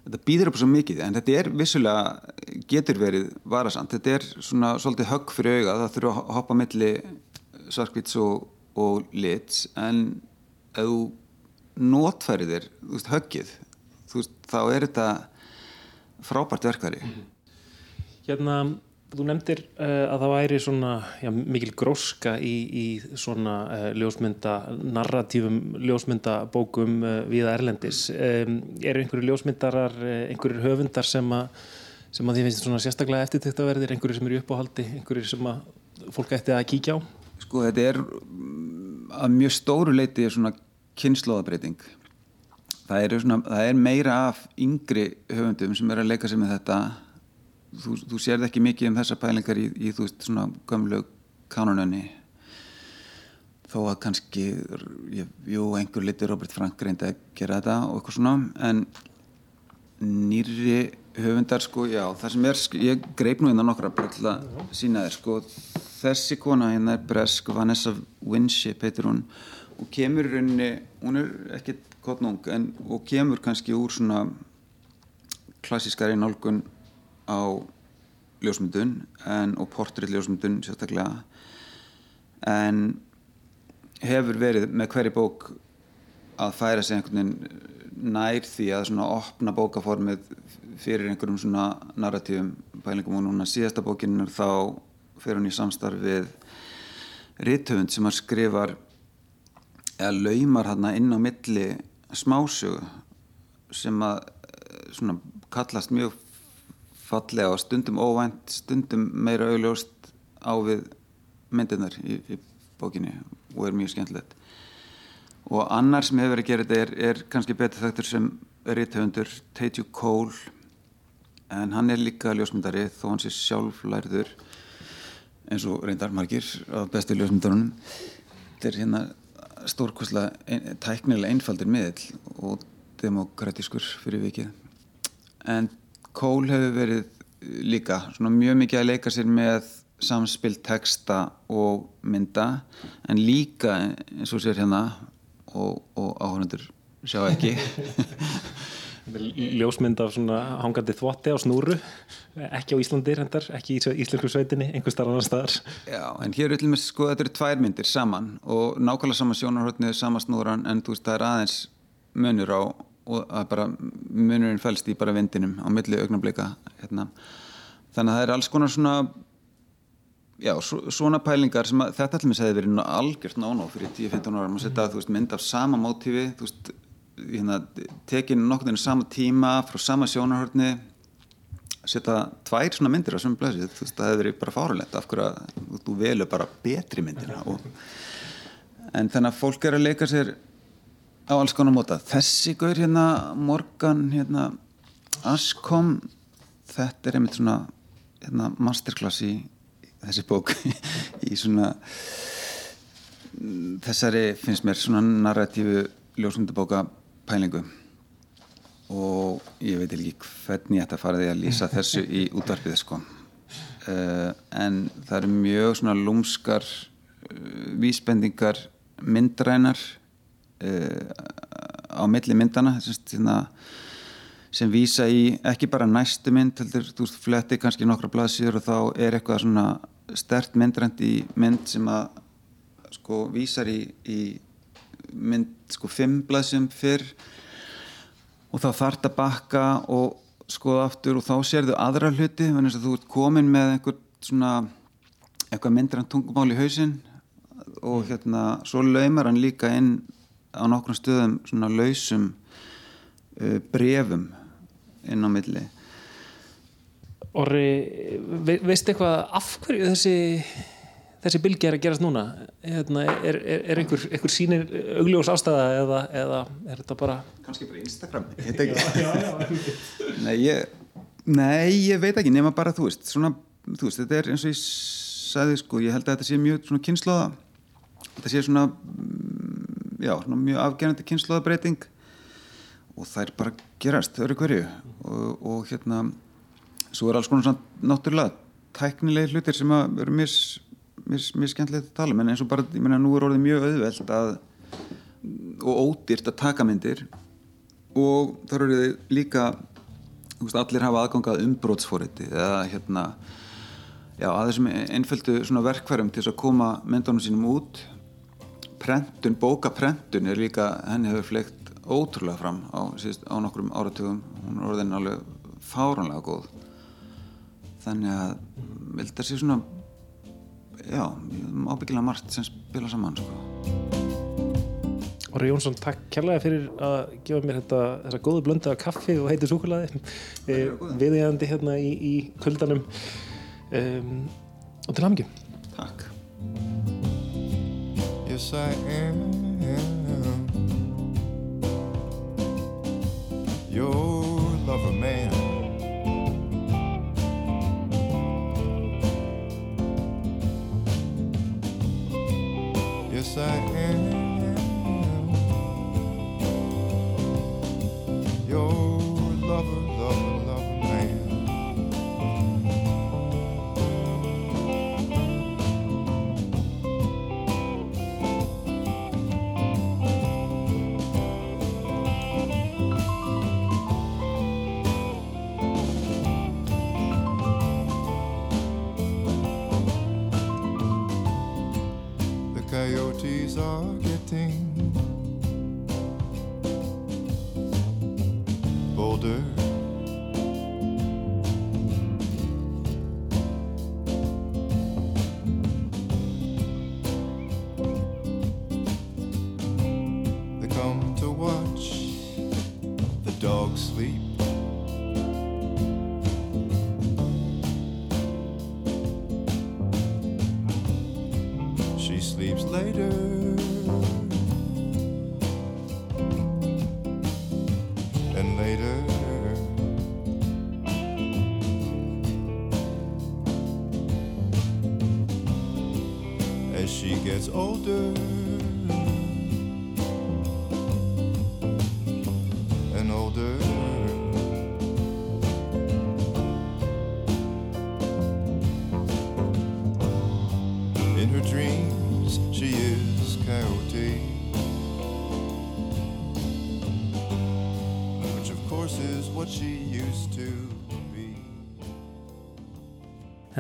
þetta býður upp svo mikið. En þetta er vissulega getur verið varasamt. Þetta er svona svolítið högg fyrir auga það þurfa að hoppa milli svarkvits og, og lits. En ef þú notfærið þér veist, höggið veist, þá er þetta frábært verkværi Hérna Þú nefndir uh, að það væri svona já, mikil gróska í, í svona uh, ljósmynda, narratífum ljósmyndabókum uh, viða Erlendis. Um, eru einhverju ljósmyndarar, einhverjur höfundar sem að, sem að því finnst svona sérstaklega eftirtöktaverðir, einhverjur sem eru uppáhaldi, einhverjur sem að fólk ætti að kíkja á? Sko þetta er að mjög stóru leiti svona kynnslóðabreiting. Það það er meira af yngri höfundum sem eru að leika sig með þetta. Þú, þú sérð ekki mikið um þessa pælingar í, í þú veist svona gömlu kanonunni þó að kannski jú, einhver liti Robert Frank reyndi að gera þetta og eitthvað svona en nýri höfundar sko, já, það sem er ég greip nú innan bara til að sína þér sko, þessi kona hérna er bresk, Vanessa Winship heitir hún og kemur rauninni, hún er ekkert kottnung en, og kemur kannski úr svona klassískari nálgun á ljósmyndun en, og portrétt ljósmyndun sérstaklega en hefur verið með hverju bók að færa sig einhvern veginn nær því að svona opna bókaformið fyrir einhverjum svona narratífum pælingum. Og núna síðasta bókinn þá fyrir hún í samstarf við Ritthöfund sem að skrifar eða laumar hérna inn á milli smásögu sem að svona kallast mjög fallega og stundum óvænt, stundum meira augljóst á við myndirnar í, í bókinni og er mjög skemmtilegt. Og annar sem hefur verið að gera þetta er, er kannski betur þakktur sem ríthöfundur Teitjú Kól en hann er líka ljósmyndari þó hann sé sjálflærður eins og reyndar margir af bestu ljósmyndarunum. Þetta er hérna stórkoslega ein, tæknilega einfaldur miðl og demokratískur fyrir vikið. En Cole hefur verið líka svona mjög mikið að leika sér með samspil texta og mynda en líka eins og sér hérna og, og áhörnundur sjá ekki Ljósmynd af svona hangandi þvotti á snúru ekki á Íslandi reyndar, ekki í Íslensku sveitinni einhver starf annar staðar Já, en hér er til og með sko þetta eru tvær myndir saman og nákvæmlega sama sjónarhóttnið sama snúran en þú veist það er aðeins munur á og að bara munurinn fælst í bara vindinum á milli augnablika hérna. þannig að það er alls konar svona já, svona pælingar sem að þetta allir með segði verið algjört náná fyrir 10-15 ára, maður setja veist, mynd af sama mótífi veist, hérna, tekið nokkur inn á sama tíma frá sama sjónarhörni setja tvær svona myndir á svona blæsið, þú veist, það hefur verið bara fáralegt af hverju að þú velur bara betri myndina og, en þannig að fólk er að leika sér á alls konar móta. Þessi gaur hérna Morgan hérna Askom þetta er einmitt svona hérna, masterclass í þessi bók. Í svona þessari finnst mér svona narratífu ljósundabóka pælingu. Og ég veit ekki hvernig ég ætti að fara því að lýsa þessu í útvarpið sko. Uh, en það eru mjög svona lúmskar uh, vísbendingar myndrænar uh, á milli myndana hérna, sem vísa í ekki bara næstu mynd heldur, þú fletti kannski nokkra blaðsýður og þá er eitthvað svona stert myndrænt í mynd sem að sko vísar í, í mynd sko fimm blaðsum fyrr og þá þart að bakka og skoða aftur og þá sérðu aðra hluti þannig að þú ert komin með einhver svona eitthvað myndrænt tungumál í hausin og hérna svo laumar hann líka inn á nokkrum stöðum svona lausum uh, brefum inn á milli. Orri, ve veistu eitthvað af hverju þessi þessi bylgi er að gerast núna hérna, er, er, er einhver, einhver sínir augljós ástæða eða, eða er þetta bara kannski bara Instagram já, já, já, nei, ég, nei, ég veit ekki nema bara þú veist, svona, þú veist þetta er eins og ég sagði sko ég held að þetta sé mjög svona kynnslóða þetta sé svona mm, já, svona mjög afgerandi kynnslóðabreiting og það er bara gerast öru hverju. Og, og hérna svo er alls konar svona náttúrulega tæknilegi hlutir sem að eru mis, mis, mis skemmtilegt að tala um en eins og bara, ég menna, nú er orðið mjög auðvelt að og ódýrt að taka myndir og þar eru þið líka veist, allir hafa aðgangað umbrótsforiti eða hérna já, að þessum einföldu svona verkværum til að koma myndunum sínum út. Prentun, bókaprentun er líka, henni hefur fleikt ótrúlega fram á, síðust, á nokkrum áratugum. Hún er orðin alveg fáránlega góð. Þannig að vilda sér svona já, ábyggilega margt sem spila saman sko. Orri Jónsson, takk kærlega fyrir að gefa mér þetta, þessa góðu blöndu af kaffi og heiti súkulaði viðjandi hérna í, í kvöldanum um, og til hamngjum Takk. Yes I am. Your I am And later. As she gets older.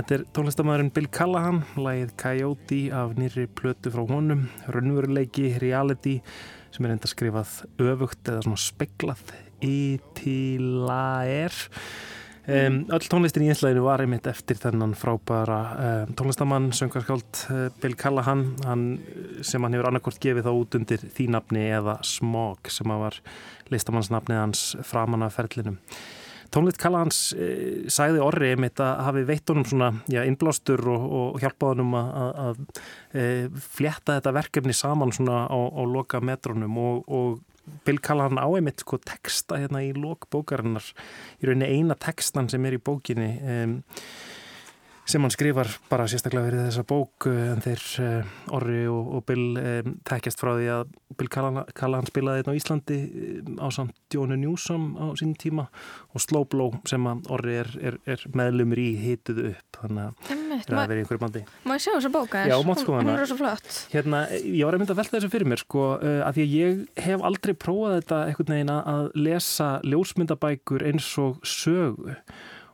Þetta er tónlistamæðurinn Bill Callahan, lagið Coyote af nýri plötu frá honum, raunveruleiki, reality, sem er enda skrifað öfugt eða svona speglað í til að er. Um, öll tónlistin í einslæðinu var einmitt eftir þennan frábæra um, tónlistamann, söngarskáld uh, Bill Callahan, hann, sem hann hefur annarkort gefið þá út undir því nafni eða Smog sem var listamannsnafnið hans framan af ferlinum. Tónleitt Callahans e, sæði orri einmitt að hafi veitt honum svona já, innblástur og, og hjálpað honum að, að, að e, flétta þetta verkefni saman svona á, á loka metrónum og, og Bill Callahan á einmitt sko texta hérna í lok bókarinnar í rauninni eina textan sem er í bókinni um, sem hann skrifar bara sérstaklega verið þessa bók eh, en þeir uh, Orri og, og Bill um, tekjast frá því að Bill Callahan, spilaði þetta á Íslandi um, á samt Jónu Newsom á sín tíma og Slow Blow sem að Orri er, er, er meðlumur í hituðu upp þannig að það er verið einhverju bandi Má ég sjá þessa bóka? Já, mátt sko hana. hún er svo flott. Hérna, ég var að mynda að velta þessu fyrir mér sko, uh, að því að ég hef aldrei prófað þetta einhvern veginn að- að lesa ljósmyndabækur eins og sögu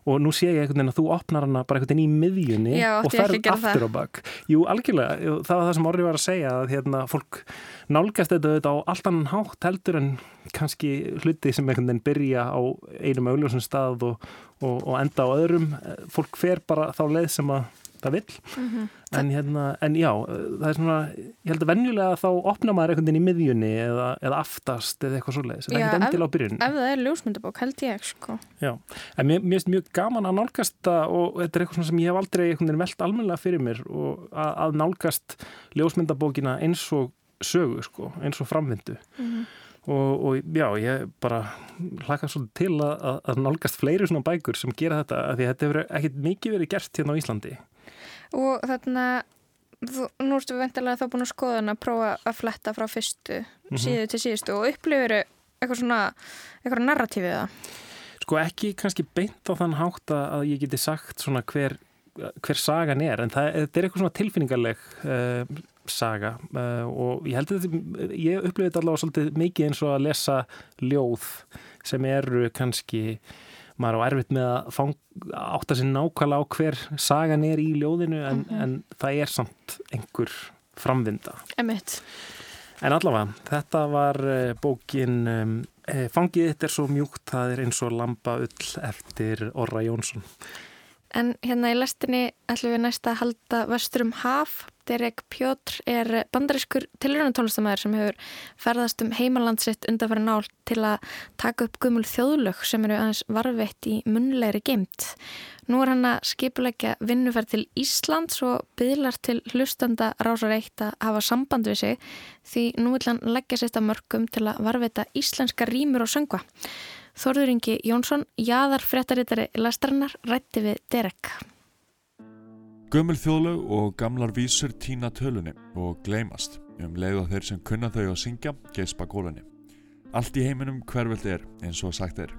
og nú sé ég einhvern veginn að þú opnar hana bara einhvern veginn í miðjunni Já, og ferð aftur það. á bak Jú, algjörlega, það var það sem Orri var að segja að hérna, fólk nálgast þetta auðvitað á allt annan hátt heldur en kannski hluti sem einhvern veginn byrja á einum augljósum stað og, og, og enda á öðrum fólk fer bara þá leið sem að það vill Mhm. En, hérna, en já, það er svona ég held að venjulega þá opna maður einhvern veginn í miðjunni eða, eða aftast eða eitthvað svoleiðis, en Já, ekkert ef, endilega á byrjun ef það er ljósmyndabók held ég sko. Já, en mér, mér finnst mjög gaman að nálgast það og þetta er eitthvað sem ég hef aldrei einhvern veginn velt almennilega fyrir mér og að, að nálgast ljósmyndabókina eins og sögu sko, eins og framvindu. Mhm. og, og já, ég bara hlaka svolítið til að, að, að nálgast fleiri svona bækur sem gera þetta af því að þetta hefur ekkert mikið verið gert hérna á Íslandi og þarna þú, nú erstu við vendilega þá búin að skoða hana að prófa að fletta frá fyrstu Mhm. síðu til síðustu. Og upplifir eitthvað svona eitthvað narratífið það? Sko ekki kannski beint á þann hátt að ég geti sagt svona hver, hver sagan er en það, þetta er eitthvað svona tilfinningarleg uh, saga. Uh, og ég held að þetta, ég upplifið þetta allavega svolítið mikið eins og að lesa ljóð sem eru kannski maður á erfitt með að fang, átta sér nákvæmlega á hver sagan er í ljóðinu en, Mhm. en það er samt einhver framvinda Emitt. En allavega, þetta var uh, bókin um, uh, Fangið þitt er svo mjúkt, það er eins og lamba ull eftir Orra Jónsson. En hérna í lestinni ætlum við næst að halda vestur um haf. Derek Pjótr er bandarískur tilrjónutónlistamæður sem hefur ferðast um heimalandsitt undanfæri nál til að taka upp gumul þjóðlög sem eru aðeins varveitt í munlegri geimt. Nú er hann að skipulegja vinnuferð til Íslands og byðlar til hlustanda rásar eitt að hafa samband við sig því nú vil hann leggja sér þetta mörgum til að varveita íslenska rýmur og söngva. Þorður Ingi Jónsson, jaðar fréttarittari lestarinnar, rætti við Derek. Gömul þjóðlög og gamlar vísur týna tölunni og gleymast um leið og þeir sem kunna þau að syngja geispa gólunni. Allt í heiminum hverfilt er eins og sagt er.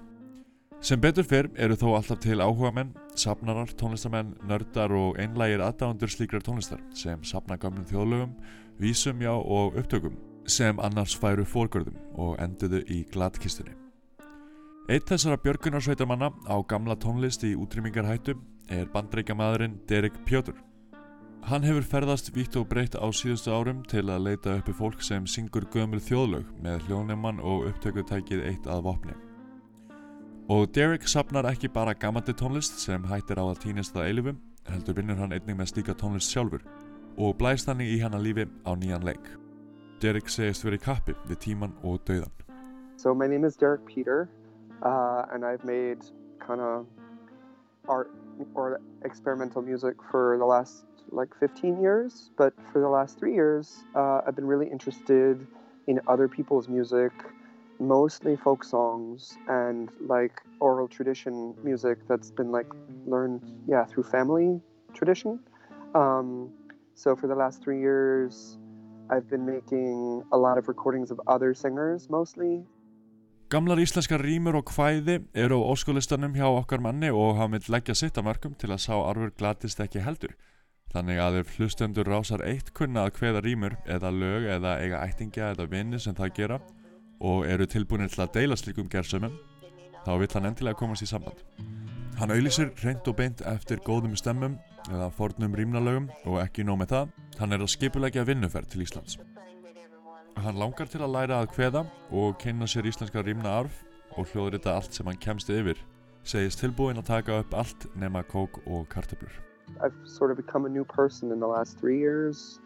Sem betur fyrr eru þó alltaf til áhugamenn, sapnarar, tónlistamenn, nördar og einlægir aðdáðundur slíkrar tónlistar sem sapna gamlum þjóðlögum, vísum já og upptökum sem annars færu fórgörðum og enduðu í gladkistunni. Eitt þessara björgunarsveitarmanna á gamla tónlist í útrýmingarhættu er bandreikamaðurinn Derek Pjótur. Hann hefur ferðast vítt og breytt á síðustu árum til að leita uppi fólk sem syngur gömul þjóðlög með hljónemann og upptökutækið eitt að vopni. Og Derek sapnar ekki bara gamandi tónlist sem hættir á að týnist að eilifum, heldur vinnur hann einnig með slíka tónlist sjálfur og blæst þannig í hana lífi á nýjan leik. Derek segist verið kappi við tíman og dauðan. So my name is Derek Peter, uh, and I've made kind of art or experimental music for the last like 15 years. But for the last three years, uh, I've been really interested in other people's music, mostly folk songs and like oral tradition music that's been like learned, yeah, through family tradition. Um, so for the last three years, I've been making a lot of recordings of other singers mostly. Gamlar íslenskar rýmur og hvæði eru á óskólistanum hjá okkar manni og hann vil leggja sitt að mörgum til að sá arfur glatist ekki heldur. Þannig að ef hlustendur rásar eitt kunna að hveða rýmur eða lög eða eiga ættingja eða vini sem það gera og eru tilbúinir til að deila slíkum gersumum, þá vill hann endilega komast í samband. Hann auðlýsir reynd og beint eftir góðum stemmum eða fornum rýmnalögum og ekki nóg með það, hann er að skipulegja vinnuferð til Íslands. Hann langar til að læra að kveða og kynna sér íslenska rýmna arf og hljóður þetta allt sem hann kemst yfir, segist tilbúin að taka upp allt nema kók og kartöflur. I've sort of become a new person in the last three years.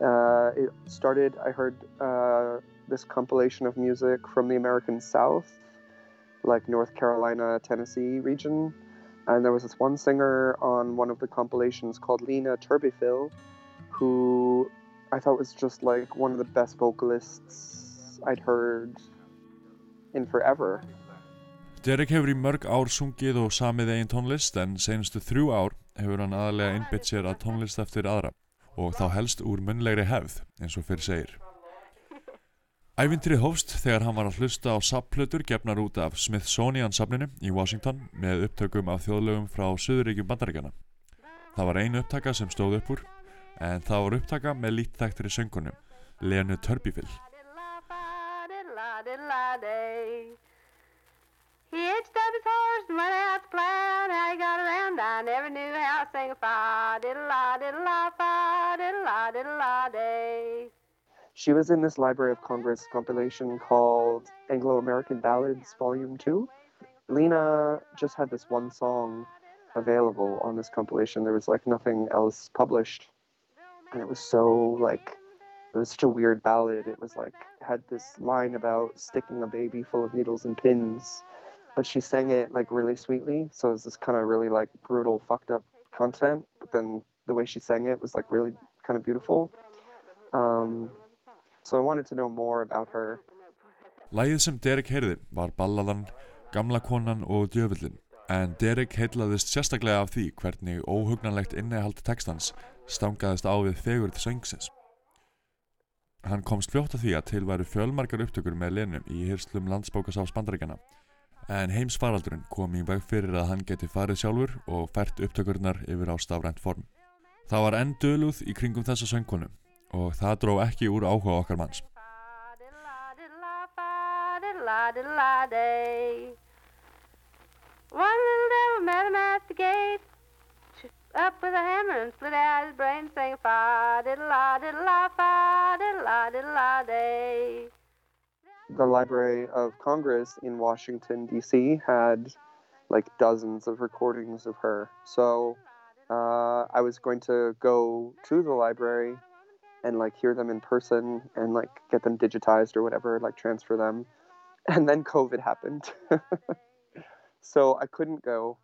Uh, it started, I heard uh, this compilation of music from the American South, like North Carolina, Tennessee region. And there was this one singer on one of the compilations called Lena Turbyfill, who I thought was just like one of the best vocalists I'd heard in forever. Derek hefur í mörg ár sungið og samið eigin tónlist en senustu þrjú ár hefur hann aðalega innbytt sér að tónlist eftir aðra og þá helst úr munlegri hefð eins og fyrir segir. Ævintrið hófst þegar hann var að hlusta á sapplötur gefnar út af Smithsonian safninu í Washington með upptökum af þjóðlögum frá Suðuríkjum bandaríkjana. Það var einu upptaka sem stóð upp úr en það var upptaka með lít þættir í söngunum, Lenu Turbyfill. He hitched up his horse and went out to plow. Now he got around, I never knew how to sing a fa diddle la diddle la fa diddle la diddle la day. She was in this Library of Congress compilation called Anglo American Ballads Volume 2. Lena just had this one song available on this compilation. There was like nothing else published, and it was so like it was such a weird ballad. It was like had this line about sticking a baby full of needles and pins, but she sang it like really sweetly. So it was this kind of really like brutal, fucked up content. But then the way she sang it was like really kind of beautiful. Um, so I wanted to know more about her. Lægið sem Derek heyrði var balladan Gamla konan og djöfullin en Derek heitlaðist sérstaklega af því hvernig óhugnanlegt innehald textans stangaðist á við fegur til söngsins. Hann komst fljótt að því að til væru fjölmarkar upptökur með Lenu í hyrslum landsbókasás bandaríkjana en heimsfaraldurinn kom í veg fyrir að hann geti farið sjálfur og fært upptökurnar yfir á stafrænt form. Það var enn döluð í kringum þessa söngkonu og það dró ekki úr áhuga okkar manns. One little devil met him at the gate. Up with a hammer and split out his brain, saying fa diddle la diddle la fa diddle la diddle la day. The Library of Congress in Washington D.C. had like dozens of recordings of her. So uh, I was going to go to the library and like hear them in person and like get them digitized or whatever, like transfer them. And then COVID happened. so I couldn't go.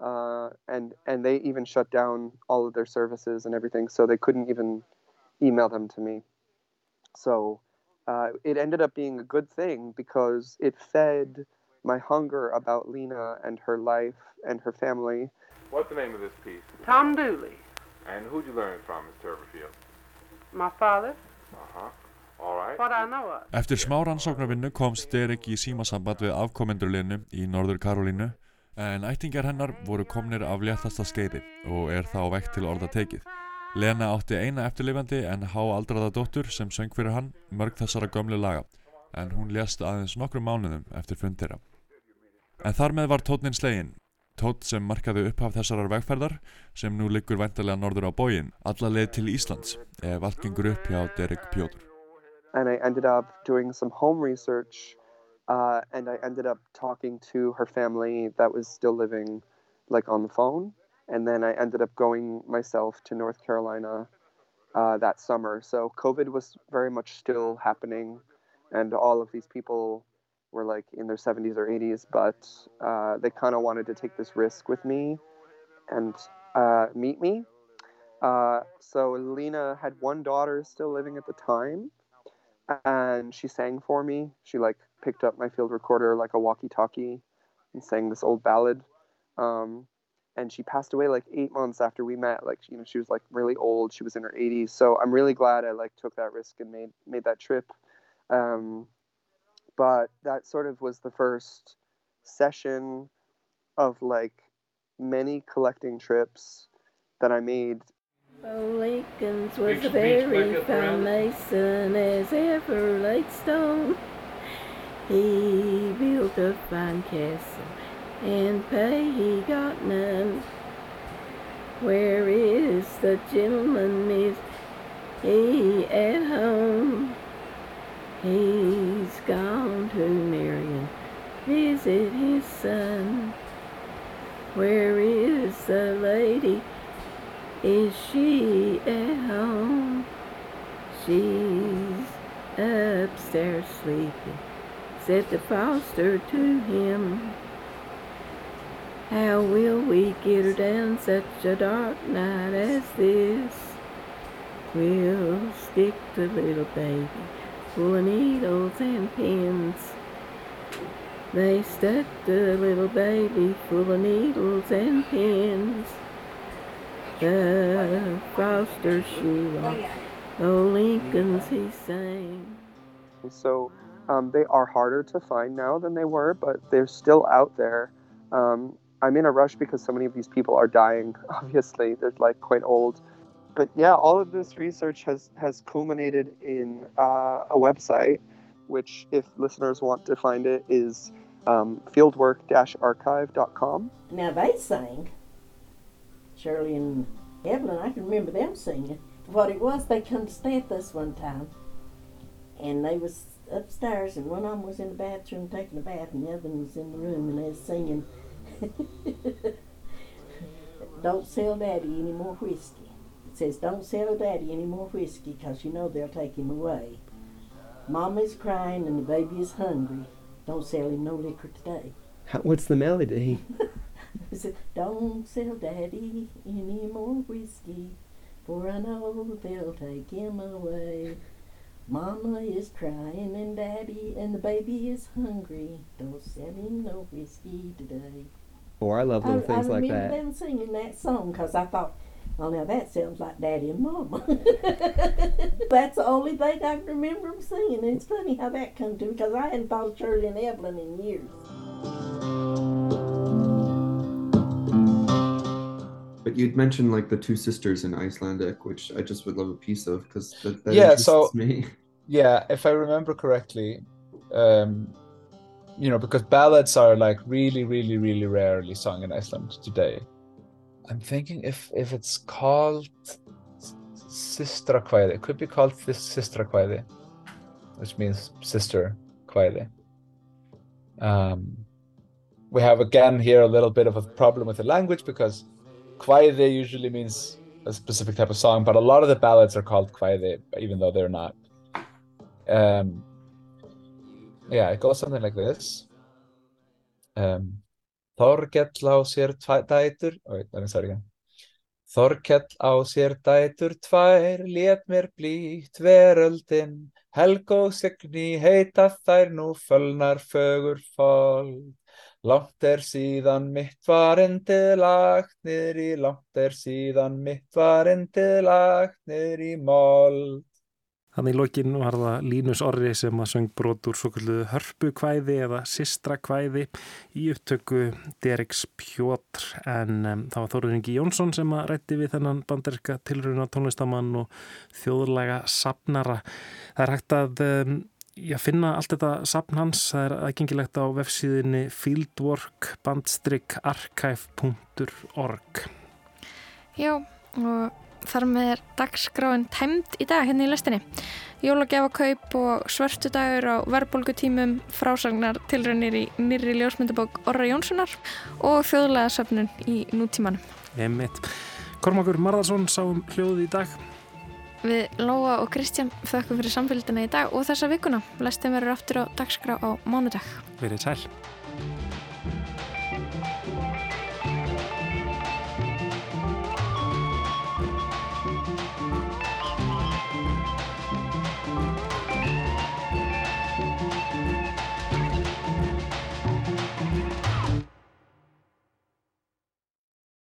Uh, and and they even shut down all of their services and everything, so they couldn't even email them to me. So uh, it ended up being a good thing because it fed my hunger about Lena and her life and her family. What's the name of this piece? Tom Dooley, And who'd you learn it from, Miss Turberfield? my father, Uh-huh. All right. what I know of. Eftir smá rannsóknarvinnu komst Derek í símasamband við afkomendur Lenu í Norður Karolínu en ættingar hennar voru komnir af léttasta skeiði og er þá vekk til orða tekið. Lena átti eina eftirlifandi en há aldraða dóttur sem söng fyrir hann mörg þessara gömlu laga en hún lést aðeins nokkrum mánuðum eftir fund þeirra. En þar með var tótnin slegin, tótt sem markaði upphaf þessarar vegferðar sem nú liggur væntalega norður á bógin, alla leið til Íslands ef allt gengur upp hjá Derek Pjóður. and I ended up doing some home research, uh, and I ended up talking to her family that was still living, like on the phone, and then I ended up going myself to North Carolina uh, that summer. So COVID was very much still happening, and all of these people were like in their 70s or 80s, but uh, they kind of wanted to take this risk with me and uh, meet me. Uh, so Lena had one daughter still living at the time, and she sang for me. She like picked up my field recorder like a walkie-talkie and sang this old ballad. Um, and she passed away like eight months after we met. Like you know, she was like really old. She was in her 80s. So I'm really glad I like took that risk and made made that trip. Um, but that sort of was the first session of like many collecting trips that I made Oh, Lincoln's was Speak- very like a fine friend. mason as ever laid stone. He built a fine castle, and pay he got none. Where is the gentleman? Is he at home? He's gone to Marion, visit his son. Where is the lady? Is she at home? She's upstairs sleeping. Said the foster to him. How will we get her down such a dark night as this? We'll stick the little baby full of needles and pins. They stuck the little baby full of needles and pins. The foster shoe off. Oh, Lincoln's he sang. So um, they are harder to find now than they were, but they're still out there. Um, I'm in a rush because so many of these people are dying. Obviously, they're like quite old. But yeah, all of this research has has culminated in uh, a website, which, if listeners want to find it, is um, fieldwork-archive.com. Now they sang. Shirley and Evelyn, I can remember them singing. What it was, they come to stay at us one time, and they was upstairs, and one of them was in the bathroom taking a bath, and the other one was in the room, and they was singing. don't sell daddy any more whiskey. It says, don't sell daddy any more whiskey because you know they'll take him away. Mama's crying and the baby is hungry. Don't sell him no liquor today. How, what's the melody? It says, don't sell daddy any more whiskey, for I know they'll take him away. Mama is crying and daddy and the baby is hungry. Don't sell him no whiskey today. Or I love little I, things I like that. I remember them singing that song because I thought, well, now that sounds like Daddy and Mama. That's the only thing I can remember them singing. And it's funny how that come to me because I hadn't thought of Shirley and Evelyn in years. But you'd mentioned like the two sisters in Icelandic, which I just would love a piece of because that, that yeah, so me. yeah, if I remember correctly, um, you know, because ballads are like really, really, really rarely sung in Iceland today. I'm thinking if if it's called Sistrakvæði, it could be called this Sistrakvæði, which means sister kvæði. Um, we have again here a little bit of a problem with the language because kvæði usually means a specific type of song, but a lot of the ballads are called kvæði, even though they're not. Um, yeah, it goes something like this. Um, Þorkell á sér dætur oh, wait, let me start again. Þorkell á sér dætur tvær lét mér blítt veröldin helg og signi heita þær nú fölnar fögur fold Langt er síðan mitt var endið lagt niður í langt er síðan mitt var endið lagt niður í mold Þannig í lokin var það Línus Orri sem að söng brot úr svo kalluðu hörpukvæði eða sistrakvæði í upptöku Dereks Pjótr en um, það var Þóruður Ingi Jónsson sem að rætti við þennan banderska tilruna tónlistamann og þjóðlaga sapnara. Það er hægt að um, já, finna allt þetta sapn hans, það er aðgengilegt á vefsíðinni fieldwork-archive.org Já, og þar með er dagskráin tæmt í dag hérna í lestinni. Jólagjafa og svörtu dagur á verðbólgutímum, frásagnar tilraunir í nýri ljósmyndabók Orra Jónssonar og þjóðlega söfnun í nútímanum. Emitt. Kormakur Marðarsson sáum hljóði í dag. Við Lóa og Kristján þökkum fyrir samfélgina í dag og þessa vikuna. Lestin verður aftur á dagskrá á mánudag. Verið sæl.